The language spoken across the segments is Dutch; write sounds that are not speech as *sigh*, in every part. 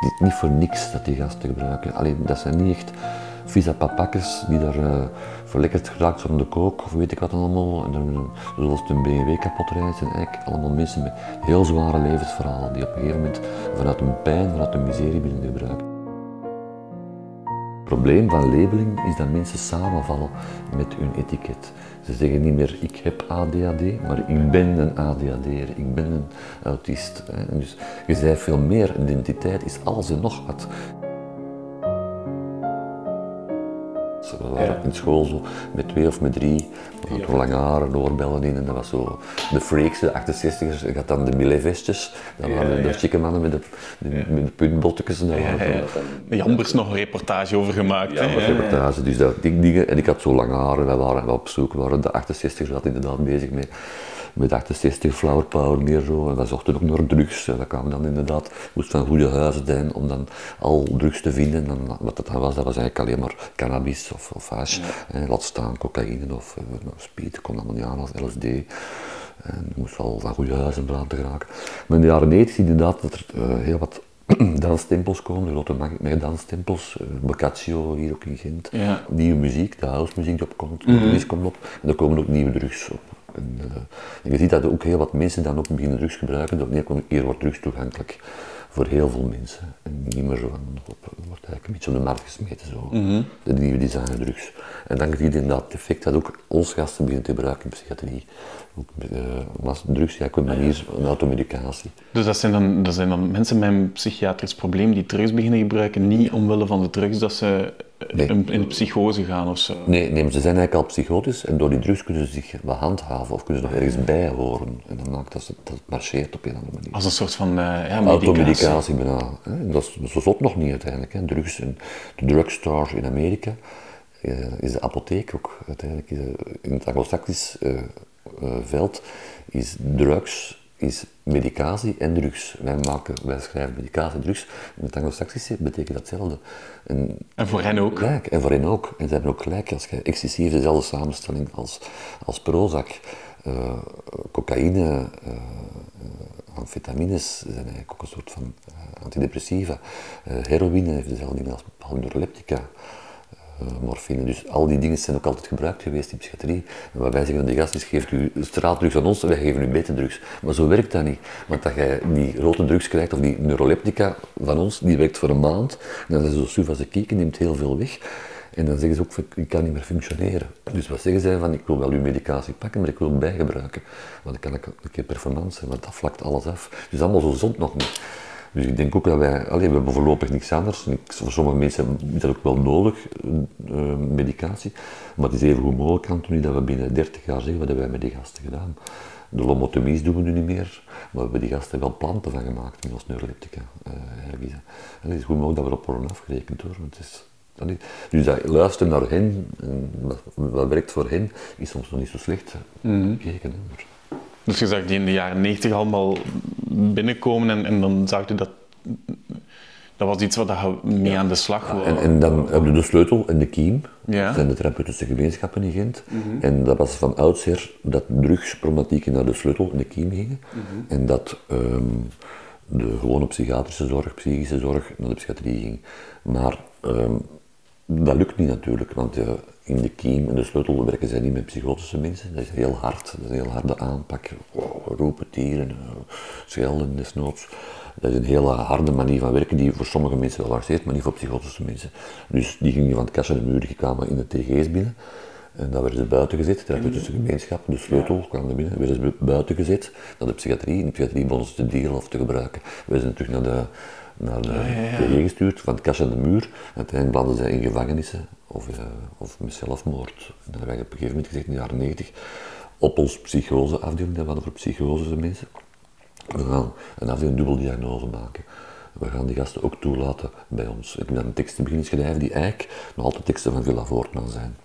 Is niet voor niks dat die gasten gebruiken. Alleen, dat zijn niet echt visa papakkes die daar uh, verlekkerd geraakt van de kook of weet ik wat allemaal. En dan, zoals een BMW kapot rijden, zijn eigenlijk allemaal mensen met heel zware levensverhalen die op een gegeven moment vanuit een pijn, vanuit een miserie binnen gebruiken. Probleem van labeling is dat mensen samenvallen met hun etiket. Ze zeggen niet meer ik heb ADHD, maar ik ben een ADHD'er, ik ben een autist. Dus je zei veel meer, identiteit is alles en nog wat. We waren in school zo met twee of met drie, we hadden lange haren, oorbellen in en dat was zo de freaks, de 68ers, je had dan de millevestjes, dat waren de chique mannen met de, de, met de puntbottekens. Ja, ja, Jambers nog een reportage over gemaakt. Ja, een reportage, dus dat, die dingen. En ik had zo lange haren, wij waren op zoek, we waren de 68ers hadden inderdaad bezig mee met 68 flower power meer zo. En we zochten ook naar drugs. En we kwamen dan inderdaad, moest van goede huizen zijn om dan al drugs te vinden. En wat dat dan was, dat was eigenlijk alleen maar cannabis of, of hash. En laat staan cocaïne of uh, speed, kon allemaal niet aan of LSD. En moest wel van goede huizen praten geraken. Maar in de jaren 90 zie je inderdaad dat er uh, heel wat *clears throat* danstempels komen, grote megadansstempels, uh, Boccaccio hier ook in Gent. Ja. Nieuwe muziek, de housemuziek die opkomt, mm -hmm. komt op. En er komen ook nieuwe drugs op. En, uh, en, je ziet dat ook heel wat mensen dan ook beginnen drugs gebruiken. Dat keer wordt drugs toegankelijk voor heel veel mensen. En niet meer zo van, op, wordt eigenlijk een beetje op de markt gesmeten, zo. Mm -hmm. de nieuwe design drugs. En dan zie je inderdaad het effect dat ook ons gasten beginnen te gebruiken in psychiatrie. Ook, uh, drugs, ja, op een manier, een automedicatie. Dus dat zijn, dan, dat zijn dan mensen met een psychiatrisch probleem die drugs beginnen gebruiken, niet omwille van de drugs dat ze nee. in, in psychose gaan of zo? Nee, nee, ze zijn eigenlijk al psychotisch en door die drugs kunnen ze zich handhaven of kunnen ze nog ergens bij horen. En dan maakt dat, ze, dat marcheert op een andere manier. Als een soort van uh, ja, Automedicatie bijna. Hè. Dat, is, dat is zot nog niet uiteindelijk. Hè. Drugs en de drugstores in Amerika uh, is de apotheek ook uiteindelijk. Is, in het anglo-saxisch veld is drugs is medicatie en drugs. Wij, maken, wij schrijven medicatie en drugs. In het anglo-saxische betekent datzelfde. En, en voor hen ook? Gelijk, en voor hen ook. En ze hebben ook gelijk. Als je excessief dezelfde samenstelling als, als Prozac, uh, cocaïne, uh, amfetamines zijn eigenlijk ook een soort van uh, antidepressiva. heroïne heeft dezelfde dingen als neuroleptica uh, morfine. Dus al die dingen zijn ook altijd gebruikt geweest in psychiatrie. En wat wij zeggen aan de gast is, geeft u straatdrugs aan ons, wij geven u beter drugs. Maar zo werkt dat niet. Want dat jij die rode drugs krijgt, of die neuroleptica van ons, die werkt voor een maand. En dan is ze zo suf als een kieken, neemt heel veel weg. En dan zeggen ze ook, ik kan niet meer functioneren. Dus wat zeggen zij van, ik wil wel uw medicatie pakken, maar ik wil het bijgebruiken. Want dan kan ik een keer performance, want dat vlakt alles af. Dus allemaal zo zond nog niet. Dus ik denk ook dat wij, allee, we hebben voorlopig niks anders. Voor sommige mensen is dat ook wel nodig, uh, medicatie. Maar het is even goed mogelijk, Anthony, dat we binnen 30 jaar zeggen, wat hebben wij met die gasten gedaan? De lomotomies doen we nu niet meer, maar we hebben die gasten wel planten van gemaakt in ons neuroleptica. Uh, en het is goed mogelijk dat we erop worden afgerekend hoor. Want het is. Dus dat luisteren naar hen, en wat, wat, werkt voor hen, is soms nog niet zo slecht mm -hmm. gekeken. Hè. Dus je zag die in de jaren 90 allemaal binnenkomen en, en dan zag je dat. Dat was iets wat je mee ja. aan de slag wou. En, en, dan hebben we de sleutel en de kiem. Ja. Dat zijn de therapeutische gemeenschappen in Gent. Mm -hmm. En dat was van oudsher dat drugsproblematieken naar de sleutel en de kiem gingen. Mm -hmm. En dat um, de gewone psychiatrische zorg, psychische zorg naar de psychiatrie ging. Maar um, dat lukt niet natuurlijk, want uh, in de kiem en de sleutel werken zij niet met psychotische mensen. Dat is heel hard, dat is een heel harde aanpak. Wow, roepen, tieren, uh, schelden, desnoods. Dat is een hele harde manier van werken die voor sommige mensen wel marcheert, maar niet voor psychotische mensen. Dus die gingen van het kastje de muur, die kwamen in de TG's binnen. En dan werden ze buiten gezet, de therapeutische gemeenschap, de sleutel ja. kwam er binnen, werden ze buiten gezet naar de psychiatrie. In de psychiatrie begonnen ze te dealen of te gebruiken. We zijn terug naar de naar de ah, ja, ja. gestuurd, van het kastje aan de muur. Uiteindelijk belanden zij in gevangenissen of, uh, of met zelfmoord. En dan hebben wij op een gegeven moment gezegd in de jaren 90, op ons psychoseafdeling, dat hadden voor psychose mensen, we gaan een afdeling dubbeldiagnose maken. We gaan die gasten ook toelaten bij ons. Ik heb dan teksten beginnen schrijven die eigenlijk nog altijd teksten van Villa Voortman zijn.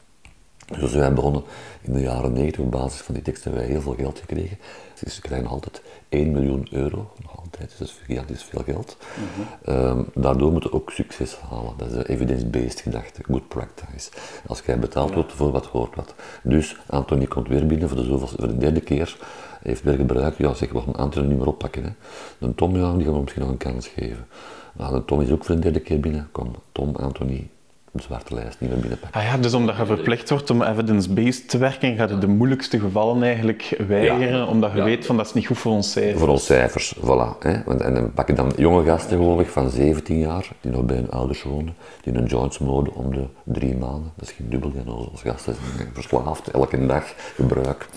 Dus wij begonnen in de jaren 90 op basis van die teksten hebben wij heel veel geld gekregen. Dus ze krijgen altijd 1 miljoen euro, nog altijd, dus dat is veel geld. Mm daardoor moeten we ook succes halen. Dat is de evidence-based gedachte, good practice. Als jij betaald wordt voor wat, hoort wat. Dus Anthony komt weer binnen voor de, zoveelste, voor de derde keer. Heeft weer gebruikt, ja zeg, we gaan Anthony niet meer oppakken. Hè. Dan Tom, ja, die gaan we misschien nog een kans geven. Nou, Tom is ook voor de derde keer binnen. Kom, Tom, Anthony, een zwarte lijst niet meer binnenpakken. Ah ja, dus omdat je verplicht wordt om evidence-based te werken, ga je de moeilijkste gevallen eigenlijk weigeren, omdat je weet van dat is niet goed voor ons cijfers. Voor ons cijfers, voilà. Hè. En dan pak je dan jonge gasten gewoon van 17 jaar, die nog bij hun ouders wonen, die een joints moden om de drie maanden. Dat is geen dubbel als gasten zijn verslaafd, elke dag gebruik,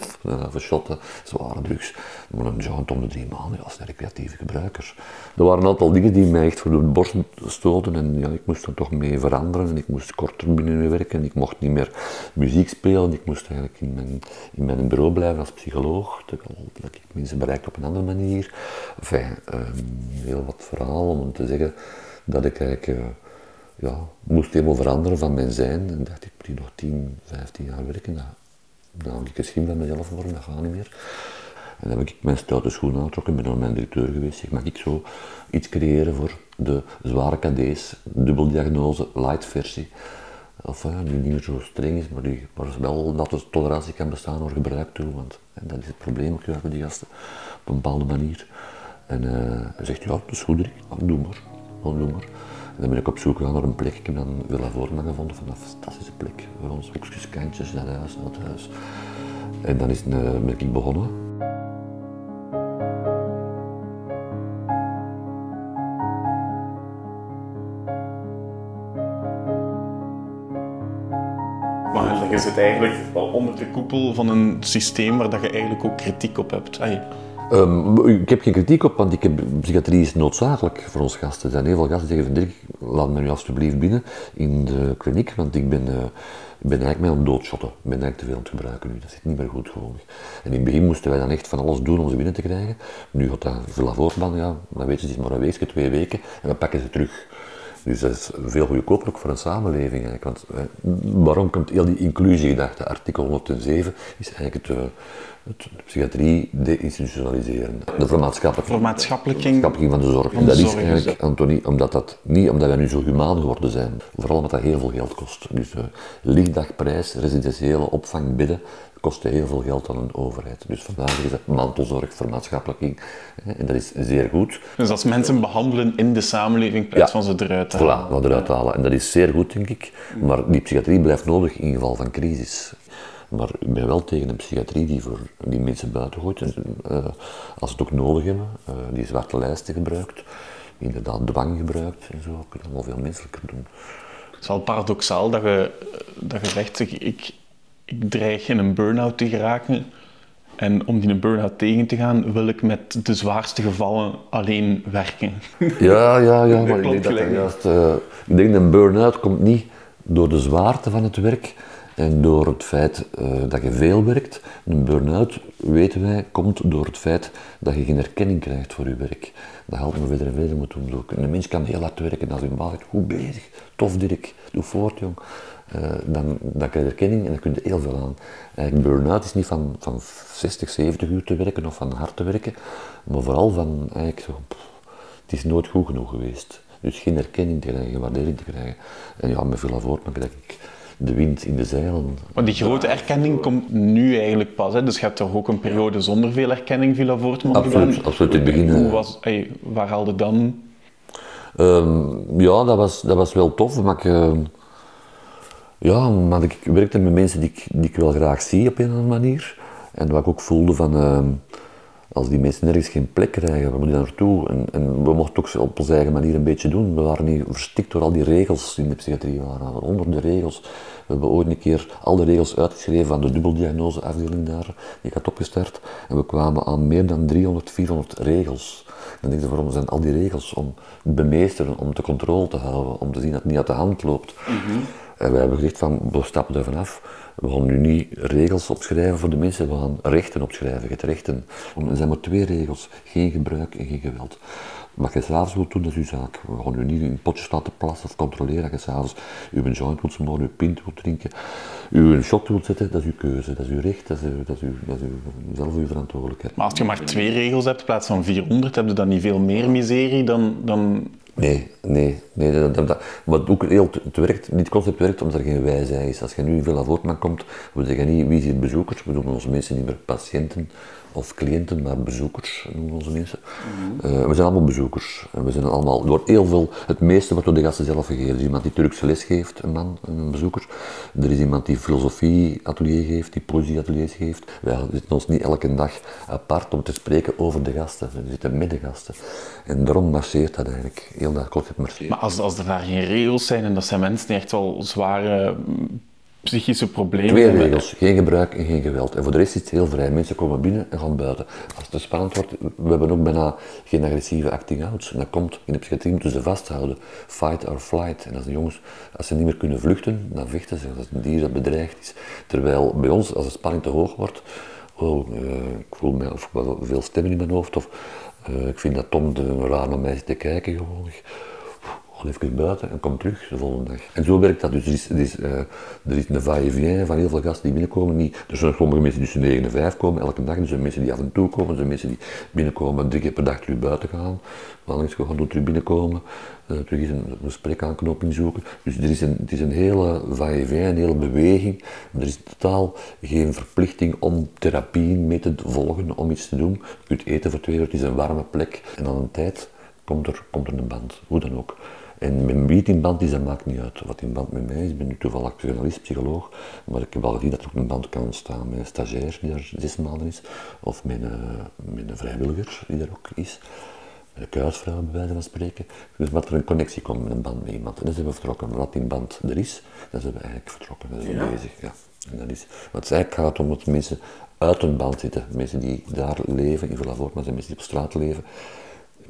voor shotten, zware drugs. Maar een joint om de drie maanden, als recreatieve gebruikers. Er waren een aantal dingen die mij echt voor de borst stoten en ja, ik moest er toch mee veranderen ik moest korter binnen werken, ik mocht niet meer muziek spelen, ik moest eigenlijk in mijn, in mijn bureau blijven als psycholoog, dat ik mensen bereikt op een andere manier. Enfin, um, heel wat verhalen om te zeggen dat ik eigenlijk uh, ja, moest helemaal veranderen van mijn zijn. En dacht ik, moet nog 10, 15 jaar werken, dan, heb ik een schim van mezelf worden, dat gaat niet meer. En dan heb ik mijn stoute schoenen aangetrokken, ben naar mijn directeur geweest. Ik mag ik zo iets creëren voor de zware KD's, dubbeldiagnose, light versie. Of uh, die niet meer zo streng is, maar die, waar wel dat er tolerantie kan bestaan door gebruik toe. Want en dat is het probleem ook bij die gasten, op een bepaalde manier. En uh, hij zegt, ja, dat is goed, doe maar. Oh, doe maar. En dan ben ik op zoek gegaan naar een plek. Ik heb dan Villa Voorman gevonden, van een fantastische plek. Voor ons hoekjes, kantjes, dat huis, dat huis. En dan is, ben ik begonnen. Je zit eigenlijk onder de koepel van een systeem waar dat je eigenlijk ook kritiek op hebt. Um, ik heb geen kritiek op, want ik heb, psychiatrie is noodzakelijk voor ons gasten. Er zijn heel veel gasten die zeggen van Dirk, laat me nu alsjeblieft binnen in de kliniek, want ik ben, uh, ik ben eigenlijk mee aan het doodschotten. Ik ben eigenlijk te veel aan het gebruiken nu, dat zit niet meer goed gewoon. En in het begin moesten wij dan echt van alles doen om ze binnen te krijgen. Nu gaat dat Villa Voortman, ja, dan weten ze, het is maar een weekje, twee weken, en we pakken ze terug. Dus dat is veel goedkoper ook voor een samenleving. Eigenlijk. Want eh, waarom komt heel die inclusiegedachte, artikel 107, is eigenlijk het, het, de psychiatrie deinstitutionaliseren. De vermaatschappelijking, vermaatschappelijking van de zorg. En dat is eigenlijk, Antonie, omdat dat, niet omdat wij nu zo humaan geworden zijn, vooral omdat dat heel veel geld kost. Dus uh, lichtdagprijs, residentiële opvang, bidden, kostte heel veel geld aan een overheid. Dus vandaag is het mantelzorg, vermaatschappelijking. En dat is zeer goed. Dus als mensen behandelen in de samenleving, in plaats van ze eruit te halen. Voilà, wat eruit halen. En dat is zeer goed, denk ik. Maar die psychiatrie blijft nodig in geval van crisis. Maar ik ben wel tegen een psychiatrie die voor die mensen buiten gooit. En, uh, als ze het ook nodig hebben, uh, die zwarte lijsten gebruikt, inderdaad dwang gebruikt en zo, kunnen we allemaal veel menselijker doen. Het is wel paradoxaal dat je, dat je zegt, ik, ik dreig in een burn-out te geraken. En om die burn-out tegen te gaan, wil ik met de zwaarste gevallen alleen werken. *laughs* Ja, ja, ja, maar ik denk dat juist... Uh, ik denk dat een burn-out komt niet door de zwaarte van het werk en door het feit uh, dat je veel werkt. Een burn-out, weten wij, komt door het feit dat je geen erkenning krijgt voor je werk. Dat helpt me verder en verder moeten doen. Een mens kan heel hard werken als hij baas zegt, goed bezig, tof Dirk, doe voort jong. Uh, dan, krijg je erkenning en dan kun je heel veel aan. Eigenlijk burn-out is niet van, van 60, 70 uur te werken of van hard te werken, maar vooral van eigenlijk zo, het is nooit goed genoeg geweest. Dus geen erkenning te krijgen, waardering te krijgen. En ja, met veel voort maar denk ik de wind in de zeilen. Maar die grote erkenning komt nu eigenlijk pas. Hè? Dus je hebt toch ook een periode zonder veel erkenning, Villa Voortman Absoluut, absoluut. In het begin, Hoe was, hey, waar haalde dan? Um, ja, dat was, dat was wel tof. Maar ik, uh, ja, maar ik werkte met mensen die ik, die ik wel graag zie op een of andere manier. En wat ik ook voelde van, uh, als die mensen nergens geen plek krijgen, waar moet je naartoe? En, en, we mochten ook op onze eigen manier een beetje doen. We waren niet verstikt door al die regels in de psychiatrie. Waren honderden regels. We hebben ooit een keer al de regels uitgeschreven van de dubbeldiagnoseafdeling daar. Die gaat opgestart. En we kwamen aan meer dan 300, 400 regels. Dan denk je, waarom zijn al die regels? Om te bemeesteren, om te controle te houden, om te zien dat het niet uit de hand loopt. Mhm. En wij hebben gezegd van, we stappen er vanaf. We gaan nu niet regels opschrijven voor de mensen, we gaan rechten opschrijven, het rechten. Er zijn maar twee regels, geen gebruik en geen geweld. Wat je s'avonds wilt doen, dat is uw zaak. We gaan u niet in potjes laten plassen of controleren dat je s'avonds uw joint wilt smoren, uw pint wilt drinken, uw shot wilt zetten. Dat is uw keuze, dat is uw recht, dat is, dat is, uw, dat is uw, zelf uw verantwoordelijkheid. Maar als je maar twee regels hebt in plaats van 400, heb je dan niet veel meer miserie dan... dan... Nee, nee, nee. Dat, dat, dat, wat ook heel, het werkt, dit concept werkt omdat er geen wijze is. Als je nu in Villa Voortman komt, we zeggen niet wie zijn bezoekers, we noemen onze mensen niet meer patiënten of cliënten, maar bezoekers noemen onze mensen. uh, we zijn allemaal bezoekers. En we zijn allemaal, er wordt heel veel, het meeste wordt door de gasten zelf gegeven. Er is iemand die Turkse les geeft, een man, een bezoeker. Er is iemand die filosofie atelier geeft, die poëzie ateliers geeft. Wij zitten ons niet elke dag apart om te spreken over de gasten. We zitten met de gasten. En daarom marcheert dat eigenlijk. Heel dat concept marcheert. Maar als, als er daar geen regels zijn en dat zijn mensen die echt wel zware psychische problemen. Twee regels, geen gebruik en geen geweld. En voor de rest is het heel vrij. Mensen komen binnen en gaan buiten. Als het te spannend wordt, we hebben ook bijna geen agressieve acting outs. En dat komt, in de psychiatrie moeten ze vasthouden. Fight or flight. En als de jongens, als ze niet meer kunnen vluchten, dan vechten ze. Als een dier dat bedreigd is. Terwijl bij ons, als de spanning te hoog wordt, oh, uh, ik voel me, of veel stemmen in mijn hoofd, of uh, ik vind dat Tom de raar naar te kijken gewoon even buiten en kom terug de volgende dag. En zo werkt dat. Dus er is, er is, uh, er is een va-et-vient van heel veel gasten die binnenkomen. Niet, er zijn sommige mensen die tussen 9 en 5 komen elke dag. Er zijn mensen die af en toe komen. Er zijn mensen die binnenkomen drie keer per dag terug buiten gaan. Langs gaan door terug binnenkomen. Uh, terug eens een gesprekanknoping zoeken. Dus er is een, het is een hele va-et-vient, een hele beweging. Er is totaal geen verplichting om therapie mee te volgen, om iets te doen. Je kunt eten voor twee uur, het is een warme plek. En aan een tijd komt er, komt er een band, hoe dan ook. En met wie in band is, dat maakt niet uit. Wat in band met mij is, ik ben nu toevallig journalist, psycholoog, maar ik heb al gezien dat er ook een band kan ontstaan met een stagiair die er zes maanden is, of met een, met een vrijwilliger die er ook is, met een kuisvrouw bij wijze van spreken. Dus wat er een connectie komt met een band met iemand. En dan zijn we vertrokken. Wat die band er is, dan zijn we eigenlijk vertrokken, dan zijn we bezig. Ja. En dat is, wat het eigenlijk gaat om dat mensen uit een band zitten, mensen die daar leven in Villa maar zijn mensen die op straat leven,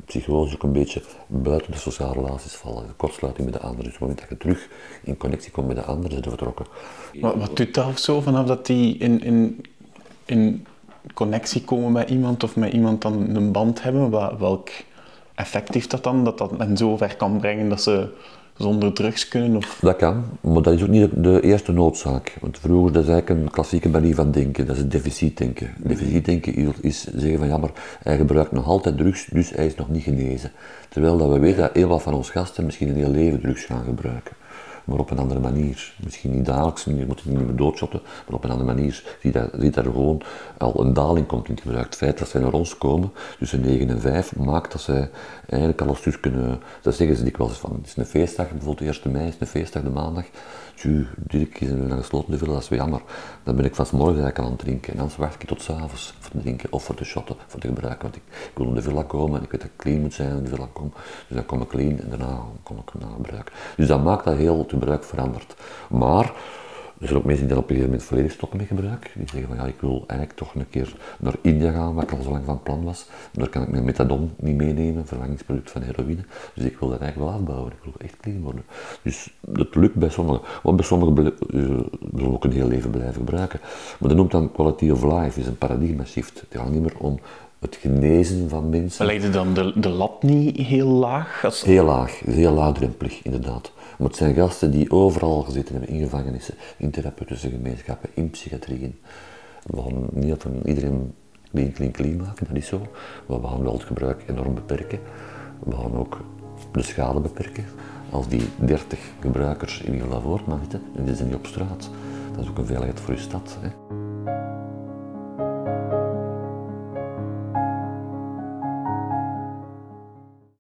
psychologisch ook een beetje buiten de sociale relaties vallen. De kortsluiting met de anderen. Dus op het moment dat je terug in connectie komt met de anderen, zijn vertrokken. Wat, wat doet dat zo, vanaf dat die in, in, in connectie komen met iemand of met iemand dan een band hebben? Welk effect heeft dat dan? Dat dat hen zo ver kan brengen dat ze zonder drugs kunnen? Of? Dat kan, maar dat is ook niet de eerste noodzaak. Want vroeger, dat is eigenlijk een klassieke manier van denken, dat is het deficitdenken. Deficitdenken is zeggen van ja, maar hij gebruikt nog altijd drugs, dus hij is nog niet genezen. Terwijl dat we weten dat heel wat van ons gasten misschien een heel leven drugs gaan gebruiken maar op een andere manier. Misschien niet dagelijks, je moet niet meer doodshotten, maar op een andere manier zie dat, er gewoon al een daling komt in het gebruik. Het feit dat zij naar ons komen, tussen 9 en 5, maakt dat zij eigenlijk alles dus kunnen, dat zeggen ze dikwijls van, het is een feestdag, bijvoorbeeld de 1 mei is een feestdag, de maandag, tju, Dirk is naar gesloten de dat is weer jammer. Dan ben ik van morgen aan het drinken en anders wacht ik tot s'avonds voor te drinken of voor te shotten, voor te gebruiken. Want ik, ik wil in de villa komen en ik weet dat ik clean moet zijn in de villa kom. Dus dan kom ik clean en daarna kom ik naar gebruik. Dus dat maakt dat heel gebruik veranderd. Maar er zijn ook mensen die dan op een gegeven moment volledig stoppen met gebruik. Die zeggen van ja, ik wil eigenlijk toch een keer naar India gaan, wat ik al zo lang van plan was. Daar kan ik mijn methadon niet meenemen, vervangingsproduct van heroïne. Dus ik wil dat eigenlijk wel afbouwen, ik wil echt clean worden. Dus dat lukt bij sommigen. Want bij sommigen zullen we ook een heel leven blijven gebruiken. Maar dat noemt dan quality of life, is een paradigma shift. Het gaat niet meer om het genezen van mensen. Leidde dan de, de lat niet heel laag? Als... Heel laag, heel laagdrempelig inderdaad. Maar het zijn gasten die overal gezeten hebben, in gevangenissen, in therapeutische gemeenschappen, in psychiatrieën. We gaan niet dat iedereen clean, clean, clean maken, dat is zo. Maar we gaan wel het gebruik enorm beperken. We gaan ook de schade beperken. Als die 30 gebruikers in je Voortman zitten en die zijn niet op straat, dat is ook een veiligheid voor je stad. Hè.